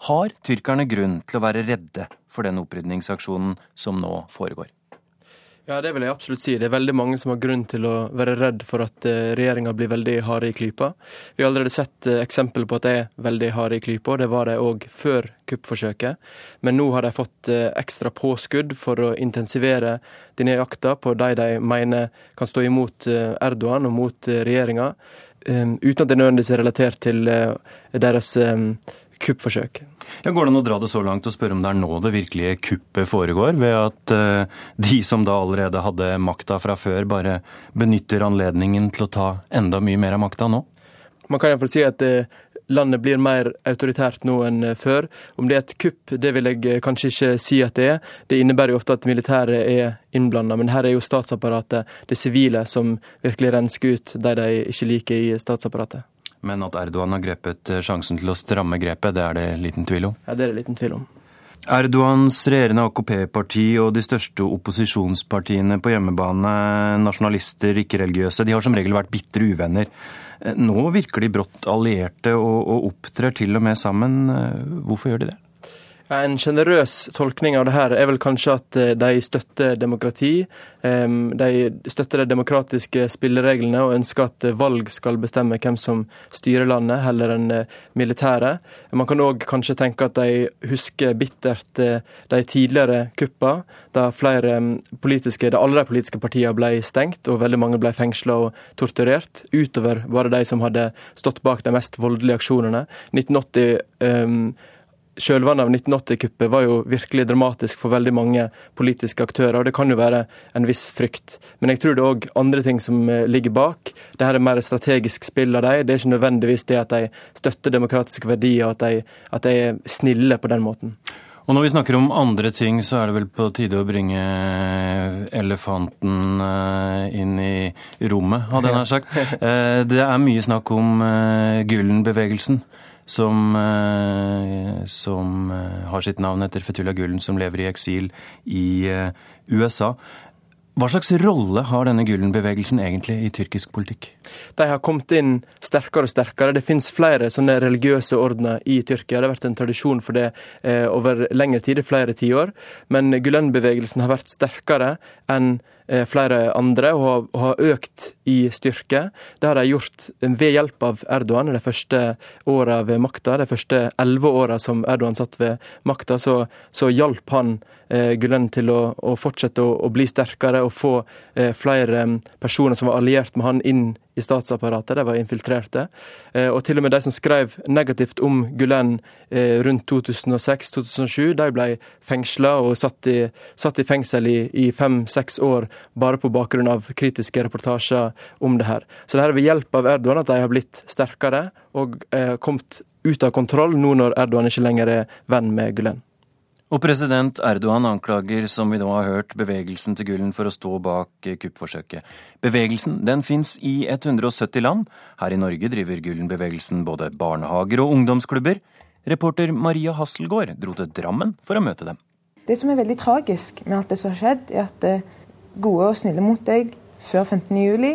Har tyrkerne grunn til å være redde for den opprydningsaksjonen som nå foregår? Ja, det vil jeg absolutt si. Det er veldig mange som har grunn til å være redd for at eh, regjeringa blir veldig harde i klypa. Vi har allerede sett eh, eksempel på at de er veldig harde i klypa, og det var de òg før kuppforsøket. Men nå har de fått eh, ekstra påskudd for å intensivere denne jakta på de de mener kan stå imot Erdogan og mot regjeringa, uten at det nødvendigvis er relatert til deres kuppforsøk. Ja, går det an å dra det så langt og spørre om det er nå det virkelige kuppet foregår, ved at uh, de som da allerede hadde makta fra før, bare benytter anledningen til å ta enda mye mer av makta nå? Man kan iallfall si at uh, landet blir mer autoritært nå enn uh, før. Om det er et kupp, det vil jeg kanskje ikke si at det er. Det innebærer jo ofte at militæret er innblanda, men her er jo statsapparatet, det sivile, som virkelig rensker ut de de ikke liker i statsapparatet. Men at Erdogan har grepet eh, sjansen til å stramme grepet, det er det liten tvil om? Ja, det er det liten tvil om. Erdogans regjerende AKP-parti og de største opposisjonspartiene på hjemmebane, nasjonalister, ikke-religiøse, de har som regel vært bitre uvenner. Eh, nå virker de brått allierte og, og opptrer til og med sammen. Eh, hvorfor gjør de det? En sjenerøs tolkning av det her er vel kanskje at eh, de støtter demokrati. De støtter de demokratiske spillereglene og ønsker at valg skal bestemme hvem som styrer landet, heller enn militære. Man kan òg kanskje tenke at de husker bittert eh, de tidligere kuppa, da flere politiske, da alle de politiske partiene ble stengt og veldig mange ble fengsla og torturert, utover bare de som hadde stått bak de mest voldelige aksjonene. 1980 um, Kjølvannet av 1980-kuppet var jo virkelig dramatisk for veldig mange politiske aktører, og det kan jo være en viss frykt. Men jeg tror det er òg andre ting som eh, ligger bak. Dette er mer strategisk spill av dem. Det er ikke nødvendigvis det at de støtter demokratiske verdier, at de, at de er snille på den måten. Og når vi snakker om andre ting, så er det vel på tide å bringe elefanten eh, inn i rommet, hadde jeg nær sagt. Eh, det er mye snakk om Gyllen-bevegelsen som, eh, som eh, har sitt navn etter Fetullah Gulen, som lever i eksil i eh, USA. Hva slags rolle har denne Gulen-bevegelsen egentlig i tyrkisk politikk? De har kommet inn sterkere og sterkere. Det finnes flere sånne religiøse ordener i Tyrkia. Det har vært en tradisjon for det over lengre tid, flere tiår. Men Gulen-bevegelsen har vært sterkere enn flere andre og har økt i styrke. Det har de gjort ved hjelp av Erdogan de første åra ved makta. De første elleve åra som Erdogan satt ved makta, så, så hjalp han eh, Gulen til å, å fortsette å, å, bli sterkere og få eh, flere personer som var alliert med han inn i statsapparatet, de var infiltrerte. Eh, og til og med de som skrev negativt om Gulen eh, rundt 2006-2007, de ble fengsla og satt i, satt i fengsel i, i fem-seks år bare på bakgrunn av kritiske reportasjer om det her. Så det her er ved hjelp av Erdogan at de har blitt sterkere og eh, kommet ut av kontroll nå når Erdogan ikke lenger er venn med Gulen. Og president Erdogan anklager, som vi nå har hørt, bevegelsen til Gulen for å stå bak eh, kuppforsøket. Bevegelsen den fins i 170 land. Her i Norge driver Gulen-bevegelsen både barnehager og ungdomsklubber. Reporter Maria Hasselgaard dro til Drammen for å møte dem. Det som er veldig tragisk med alt det som har skjedd, er at eh, gode og snille mot deg før 15.07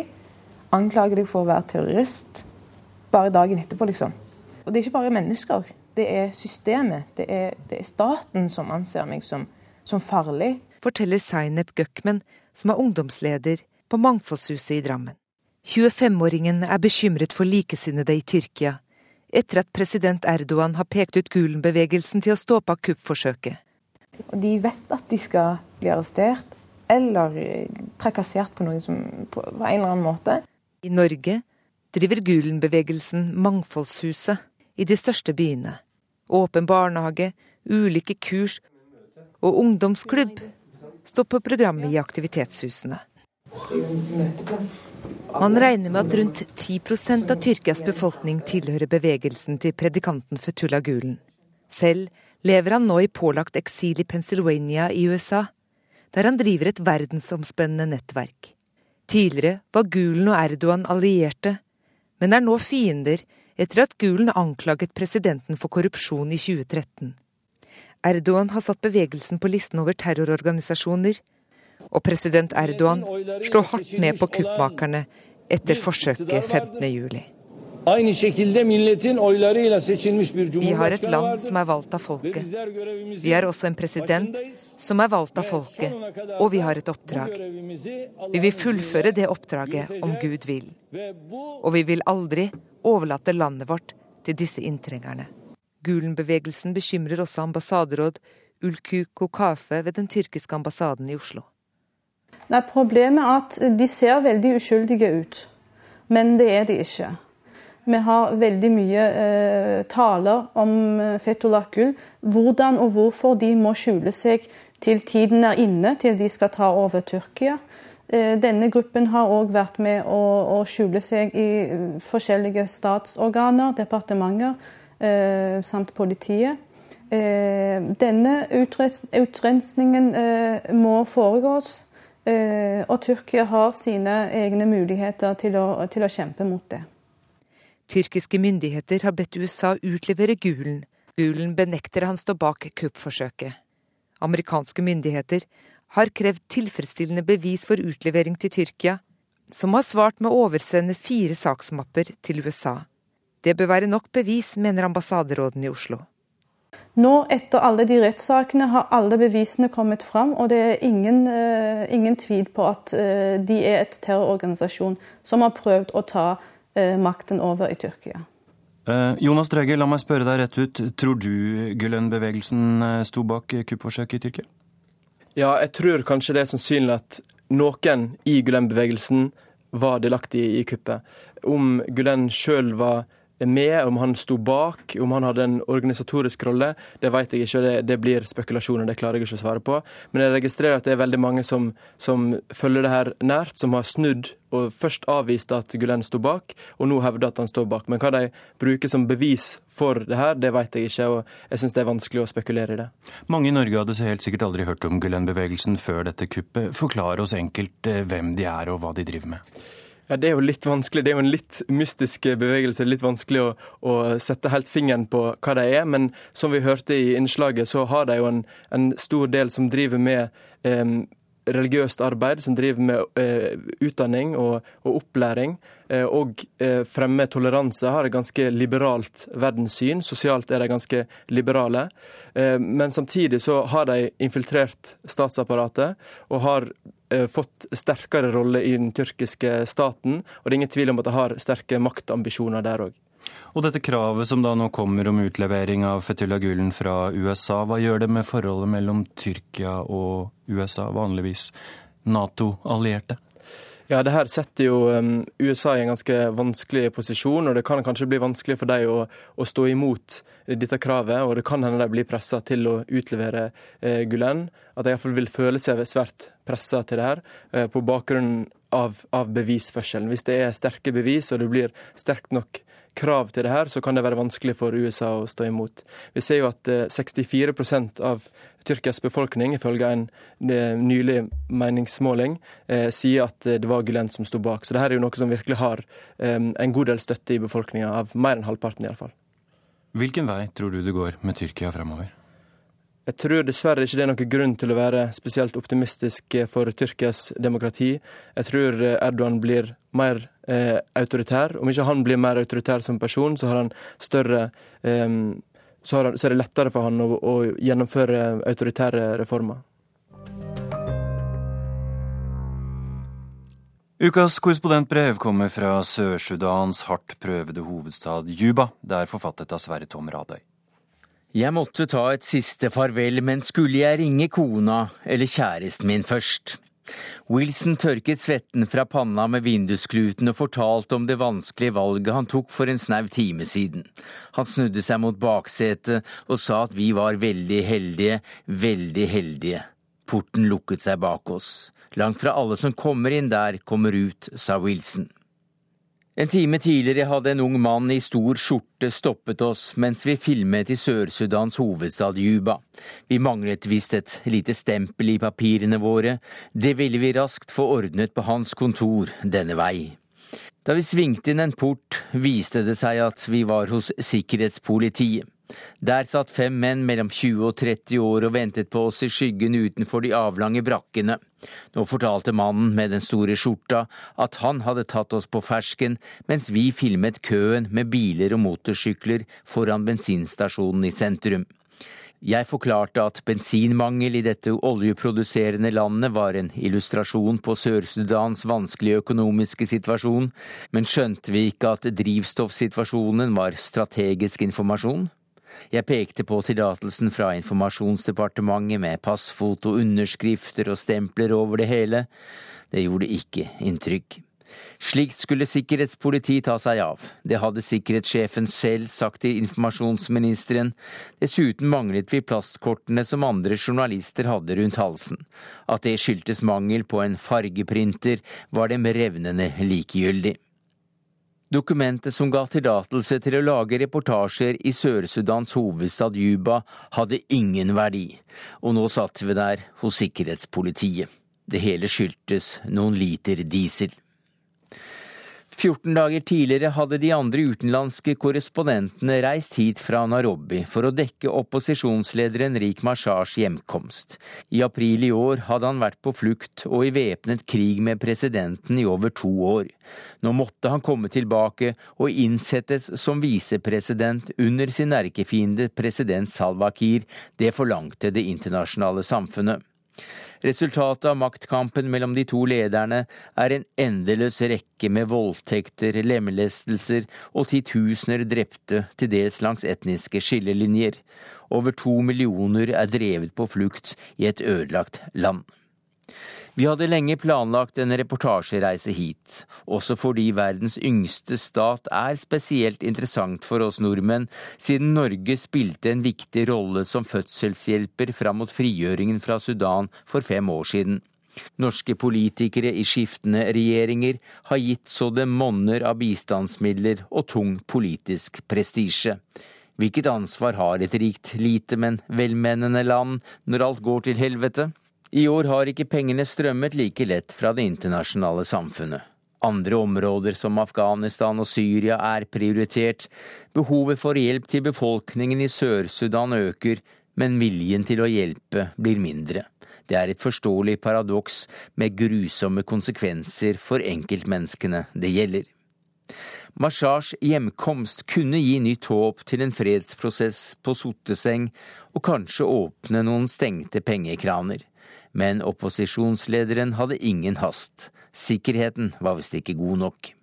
anklager deg for å være terrorist bare dagen etterpå, liksom. Og det er ikke bare mennesker det er systemet, det er, det er staten som anser meg som, som farlig. Forteller Zaineb Gøkmen, som er ungdomsleder på Mangfoldshuset i Drammen. 25-åringen er bekymret for likesinnede i Tyrkia, etter at president Erdogan har pekt ut Gulen-bevegelsen til å stå bak kuppforsøket. De vet at de skal bli arrestert eller trakassert på, som, på en eller annen måte. I Norge driver Gulen-bevegelsen Mangfoldshuset i de største byene. Åpen barnehage, ulike kurs og ungdomsklubb står på programmet i aktivitetshusene. Man regner med at rundt 10% av Tyrkias befolkning tilhører bevegelsen til predikanten Fetullah Gulen. Selv lever han nå i pålagt eksil i Pennsylvania i USA, der han driver et verdensomspennende nettverk. Tidligere var Gulen og Erdogan allierte, men er nå fiender etter at Gulen anklaget presidenten for korrupsjon i 2013. Erdogan har satt bevegelsen på listen over terrororganisasjoner, og president Erdogan slår hardt ned på kuppmakerne etter forsøket 15.07. Vi har et land som er valgt av folket. Vi har også en president som er valgt av folket, og vi har et oppdrag. Vi vil fullføre det oppdraget om Gud vil. Og vi vil aldri overlate landet vårt til disse inntrengerne. Gulen-bevegelsen bekymrer også ambassaderåd Ulku Kokafe ved den tyrkiske ambassaden i Oslo. Nei, Problemet er at de ser veldig uskyldige ut, men det er de ikke. Vi har veldig mye eh, taler om eh, Fetullah Gul, hvordan og hvorfor de må skjule seg til tiden er inne, til de skal ta over Tyrkia. Eh, denne gruppen har òg vært med å, å, skjule seg i eh, forskjellige statsorganer, departementer eh, samt politiet. Eh, denne utrensningen må foregås, og Tyrkia har sine egne muligheter til å, til å kjempe mot det. Tyrkiske myndigheter har bedt USA utlevere Gulen. Gulen benekter han står bak kuppforsøket. Amerikanske myndigheter har krevd tilfredsstillende bevis for utlevering til Tyrkia, som har svart med å oversende fire saksmapper til USA. Det bør være nok bevis, mener ambassaderåden i Oslo. Nå, etter alle de rettssakene, har alle bevisene kommet fram, og det er ingen, uh, ingen tvil på at uh, de er et terrororganisasjon som har prøvd å ta makten over i Tyrkia. Eh, Jonas Drege, la meg spørre deg rett ut. Tror du Gülen-bevegelsen eh, sto bak kuppforsøket i Tyrkia? Ja, jeg tror kanskje det er sannsynlig at noen i Gülen-bevegelsen var delaktig i kuppet. Om Gülen sjøl var med, om han sto bak, om han hadde en organisatorisk rolle, det vet jeg ikke. Det, det blir spekulasjoner, det klarer jeg ikke å svare på. Men jeg registrerer at det er veldig mange som, som følger det her nært, som har snudd og først avvist at Gulen sto bak, og nå hevder at han står bak. Men hva de bruker som bevis for det her, det vet jeg ikke, og jeg syns det er vanskelig å spekulere i det. Mange i Norge hadde helt sikkert aldri hørt om Gulen-bevegelsen før dette kuppet. Forklar oss enkelt eh, hvem de er og hva de driver med. Ja, Det er jo litt vanskelig. Det er jo en litt mystisk bevegelse. Litt vanskelig å, å, sette helt fingeren på hva de er. Men som vi hørte i innslaget, så har de jo en, en stor del som driver med eh, religiøst arbeid, som driver med eh, utdanning og, og opplæring. Eh, og eh, fremmer toleranse, har et ganske liberalt verdenssyn. Sosialt er de ganske liberale. Eh, men samtidig så har de infiltrert statsapparatet og har fått sterkere rolle i den tyrkiske staten. Og det er ingen tvil om at de har sterke maktambisjoner der òg. Og dette kravet som da nå kommer om utlevering av Fetullah Gulen fra USA, hva gjør det med forholdet mellom Tyrkia og USA, vanligvis Nato-allierte? Ja, det her setter jo um, USA i en ganske vanskelig posisjon, og det kan kanskje bli vanskelig for dem å, å stå imot dette kravet. Og det kan hende de blir pressa til å utlevere eh, Gulen. At de iallfall vil føle seg svært pressa til det her, eh, på bakgrunn av, av, bevisførselen. Hvis det er sterke bevis, og det blir sterkt nok krav til det her, så kan det være vanskelig for USA å stå imot. Vi ser jo at 64 eh, av Tyrkias befolkning, ifølge en eh, nylig meningsmåling, eh, sier at det var Gülen som sto bak. Så det her er jo noe som virkelig har en god del støtte i befolkninga, av mer enn halvparten iallfall. Hvilken vei tror du det går med Tyrkia fremover? Jeg tror dessverre ikke det er noen grunn til å være spesielt optimistisk for Tyrkias demokrati. Jeg tror Erdogan blir mer eh, autoritær. Om ikke han blir mer autoritær som person, så, større, eh, så, han, så er det lettere for han å, å gjennomføre autoritære reformer. Ukas korrespondentbrev kommer fra Sør-Sudans hardt prøvede hovedstad Juba. Det er forfattet av Sverre Tom Radøy. Jeg måtte ta et siste farvel, men skulle jeg ringe kona eller kjæresten min først? Wilson tørket svetten fra panna med vinduskluten og fortalte om det vanskelige valget han tok for en snau time siden. Han snudde seg mot baksetet og sa at vi var veldig heldige, veldig heldige. Porten lukket seg bak oss. Langt fra alle som kommer inn der, kommer ut, sa Wilson. En time tidligere hadde en ung mann i stor skjorte stoppet oss mens vi filmet i Sør-Sudans hovedstad Juba. Vi manglet visst et lite stempel i papirene våre. Det ville vi raskt få ordnet på hans kontor denne vei. Da vi svingte inn en port, viste det seg at vi var hos sikkerhetspolitiet. Der satt fem menn mellom 20 og 30 år og ventet på oss i skyggen utenfor de avlange brakkene. Nå fortalte mannen med den store skjorta at han hadde tatt oss på fersken mens vi filmet køen med biler og motorsykler foran bensinstasjonen i sentrum. Jeg forklarte at bensinmangel i dette oljeproduserende landet var en illustrasjon på Sør-Sudans vanskelige økonomiske situasjon, men skjønte vi ikke at drivstoffsituasjonen var strategisk informasjon? Jeg pekte på tillatelsen fra informasjonsdepartementet med passfoto, underskrifter og stempler over det hele. Det gjorde ikke inntrykk. Slikt skulle sikkerhetspoliti ta seg av. Det hadde sikkerhetssjefen selv sagt til informasjonsministeren. Dessuten manglet vi plastkortene som andre journalister hadde rundt halsen. At det skyldtes mangel på en fargeprinter, var dem revnende likegyldig. Dokumentet som ga tillatelse til å lage reportasjer i Sør-Sudans hovedstad Juba, hadde ingen verdi, og nå satt vi der hos sikkerhetspolitiet. Det hele skyldtes noen liter diesel. 14 dager tidligere hadde de andre utenlandske korrespondentene reist hit fra Nairobi for å dekke opposisjonslederen Rik Mashars hjemkomst. I april i år hadde han vært på flukt og i væpnet krig med presidenten i over to år. Nå måtte han komme tilbake og innsettes som visepresident under sin erkefiende president Salwa Kiir. Det forlangte det internasjonale samfunnet. Resultatet av maktkampen mellom de to lederne er en endeløs rekke med voldtekter, lemlestelser og titusener drepte, til dels langs etniske skillelinjer. Over to millioner er drevet på flukt i et ødelagt land. Vi hadde lenge planlagt en reportasjereise hit, også fordi verdens yngste stat er spesielt interessant for oss nordmenn, siden Norge spilte en viktig rolle som fødselshjelper fram mot frigjøringen fra Sudan for fem år siden. Norske politikere i skiftende regjeringer har gitt så det monner av bistandsmidler og tung politisk prestisje. Hvilket ansvar har et rikt, lite, men velmenende land når alt går til helvete? I år har ikke pengene strømmet like lett fra det internasjonale samfunnet. Andre områder som Afghanistan og Syria er prioritert. Behovet for hjelp til befolkningen i Sør-Sudan øker, men viljen til å hjelpe blir mindre. Det er et forståelig paradoks med grusomme konsekvenser for enkeltmenneskene det gjelder. Mashars hjemkomst kunne gi nytt håp til en fredsprosess på Sotteseng, og kanskje åpne noen stengte pengekraner. Men opposisjonslederen hadde ingen hast. Sikkerheten var visst ikke god nok.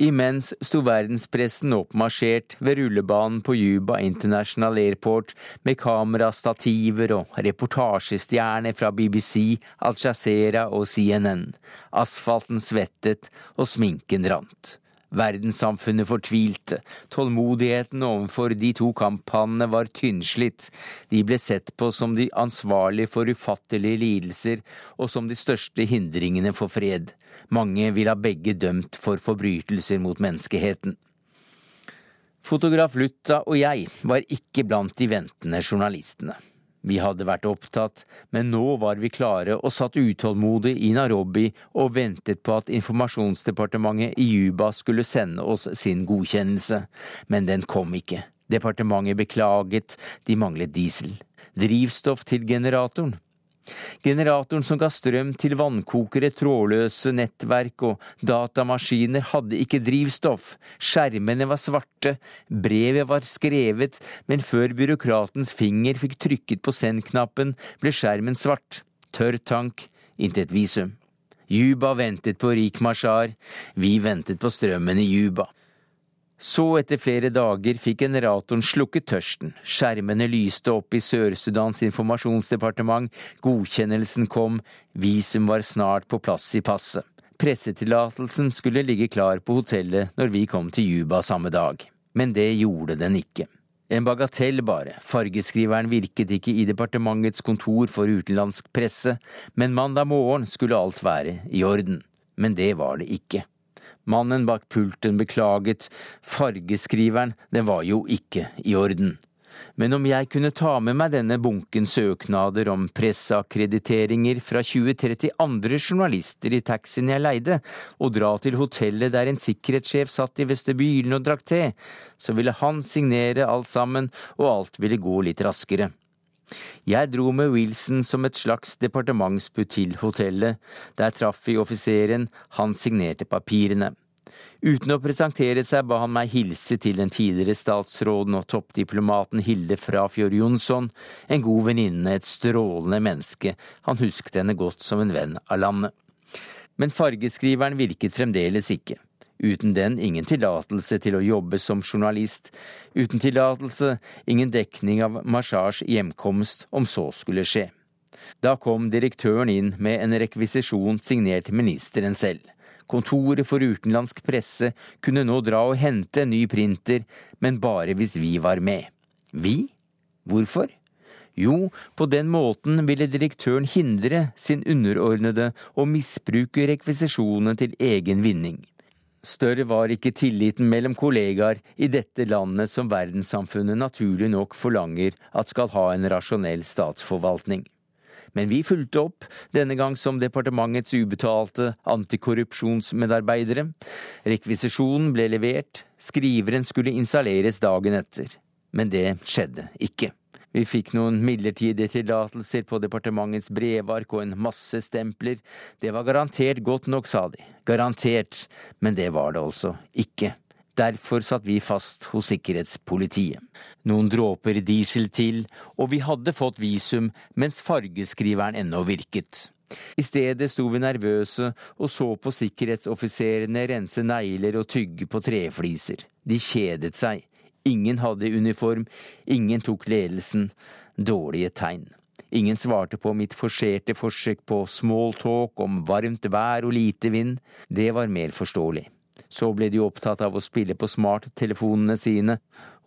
Imens sto verdenspressen oppmarsjert ved rullebanen på Juba International Airport med kamerastativer og reportasjestjerner fra BBC, Al Jazeera og CNN. Asfalten svettet og sminken rant. Verdenssamfunnet fortvilte. Tålmodigheten overfor de to kamphannene var tynnslitt. De ble sett på som de ansvarlige for ufattelige lidelser og som de største hindringene for fred. Mange vil ha begge dømt for forbrytelser mot menneskeheten. Fotograf Lutta og jeg var ikke blant de ventende journalistene. Vi hadde vært opptatt, men nå var vi klare og satt utålmodig i Nairobi og ventet på at informasjonsdepartementet i Juba skulle sende oss sin godkjennelse. Men den kom ikke. Departementet beklaget, de manglet diesel. Drivstoff til generatoren. Generatoren som ga strøm til vannkokere, trådløse nettverk og datamaskiner, hadde ikke drivstoff. Skjermene var svarte, brevet var skrevet, men før byråkratens finger fikk trykket på send-knappen, ble skjermen svart. Tørr tank, intet visum. Juba ventet på Rik Mashar, vi ventet på strømmen i Juba. Så, etter flere dager, fikk generatoren slukket tørsten. Skjermene lyste opp i Sør-Sudans informasjonsdepartement, godkjennelsen kom, visum var snart på plass i passet. Pressetillatelsen skulle ligge klar på hotellet når vi kom til Juba samme dag. Men det gjorde den ikke. En bagatell bare, fargeskriveren virket ikke i departementets kontor for utenlandsk presse, men mandag morgen skulle alt være i orden. Men det var det ikke. Mannen bak pulten beklaget, fargeskriveren, det var jo ikke i orden. Men om jeg kunne ta med meg denne bunken søknader om presseakkrediteringer fra 20-30 andre journalister i taxien jeg leide, og dra til hotellet der en sikkerhetssjef satt i vestibylen og drakk te, så ville han signere alt sammen, og alt ville gå litt raskere. Jeg dro med Wilson som et slags departementsbud til hotellet. Der traff vi offiseren, han signerte papirene. Uten å presentere seg ba han meg hilse til den tidligere statsråden og toppdiplomaten Hilde Frafjord Jonsson, en god venninne, et strålende menneske, han husket henne godt som en venn av landet. Men fargeskriveren virket fremdeles ikke. Uten den ingen tillatelse til å jobbe som journalist. Uten tillatelse ingen dekning av Mashars hjemkomst, om så skulle skje. Da kom direktøren inn med en rekvisisjon signert ministeren selv. Kontoret for utenlandsk presse kunne nå dra og hente en ny printer, men bare hvis vi var med. Vi? Hvorfor? Jo, på den måten ville direktøren hindre sin underordnede å misbruke rekvisisjonene til egen vinning. Større var ikke tilliten mellom kollegaer i dette landet som verdenssamfunnet naturlig nok forlanger at skal ha en rasjonell statsforvaltning. Men vi fulgte opp, denne gang som departementets ubetalte antikorrupsjonsmedarbeidere. Rekvisisjonen ble levert, skriveren skulle installeres dagen etter. Men det skjedde ikke. Vi fikk noen midlertidige tillatelser på departementets brevark og en masse stempler. Det var garantert godt nok, sa de. Garantert. Men det var det altså ikke. Derfor satt vi fast hos sikkerhetspolitiet. Noen dråper diesel til, og vi hadde fått visum mens fargeskriveren ennå virket. I stedet sto vi nervøse og så på sikkerhetsoffiserene rense negler og tygge på trefliser. De kjedet seg. Ingen hadde uniform, ingen tok ledelsen. Dårlige tegn. Ingen svarte på mitt forserte forsøk på smalltalk om varmt vær og lite vind. Det var mer forståelig. Så ble de opptatt av å spille på smarttelefonene sine,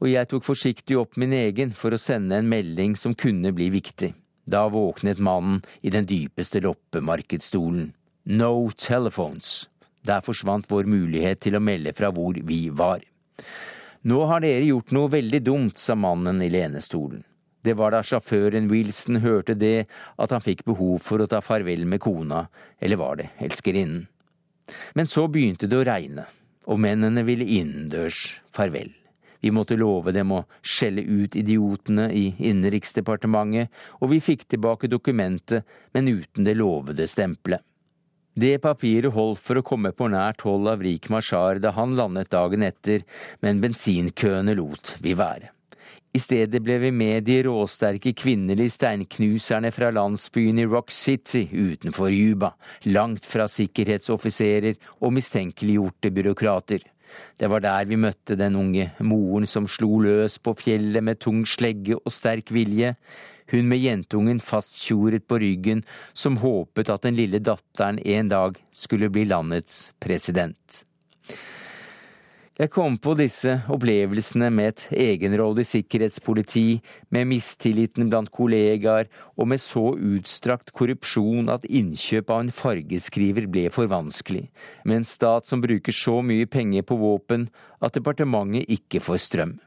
og jeg tok forsiktig opp min egen for å sende en melding som kunne bli viktig. Da våknet mannen i den dypeste loppemarkedsstolen. No telephones. Der forsvant vår mulighet til å melde fra hvor vi var. Nå har dere gjort noe veldig dumt, sa mannen i lenestolen. Det var da sjåføren Wilson hørte det at han fikk behov for å ta farvel med kona, eller var det elskerinnen? Men så begynte det å regne, og mennene ville innendørs farvel. Vi måtte love dem å skjelle ut idiotene i Innenriksdepartementet, og vi fikk tilbake dokumentet, men uten det lovede stempelet. Det papiret holdt for å komme på nært hold av Rik Mashar da han landet dagen etter, men bensinkøene lot vi være. I stedet ble vi med de råsterke kvinnelige steinknuserne fra landsbyen i Rock City utenfor Juba, langt fra sikkerhetsoffiserer og mistenkeliggjorte byråkrater. Det var der vi møtte den unge moren som slo løs på fjellet med tung slegge og sterk vilje, hun med jentungen fasttjoret på ryggen, som håpet at den lille datteren en dag skulle bli landets president. Jeg kom på disse opplevelsene med et egenrådig sikkerhetspoliti, med mistilliten blant kollegaer og med så utstrakt korrupsjon at innkjøp av en fargeskriver ble for vanskelig, med en stat som bruker så mye penger på våpen at departementet ikke får strøm.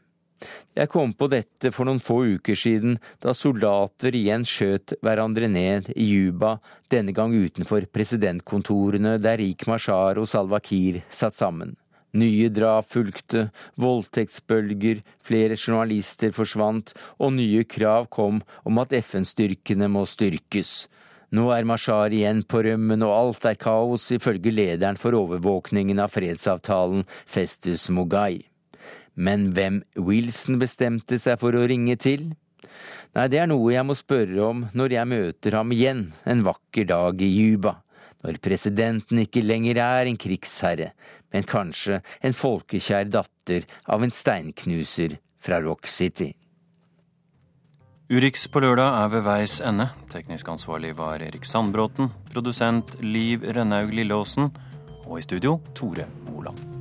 Jeg kom på dette for noen få uker siden, da soldater igjen skjøt hverandre ned i Juba, denne gang utenfor presidentkontorene der Rik Mashar og Salwa Kiir satt sammen. Nye drap fulgte, voldtektsbølger, flere journalister forsvant, og nye krav kom om at FN-styrkene må styrkes. Nå er Mashar igjen på rømmen, og alt er kaos, ifølge lederen for overvåkningen av fredsavtalen, Festus Mogai. Men hvem Wilson bestemte seg for å ringe til? Nei, det er noe jeg må spørre om når jeg møter ham igjen en vakker dag i Juba. Når presidenten ikke lenger er en krigsherre, men kanskje en folkekjær datter av en steinknuser fra Rock City. Urix på lørdag er ved veis ende. Teknisk ansvarlig var Erik Sandbråten. Produsent Liv Rønnaug Lilleåsen. Og i studio Tore Moland.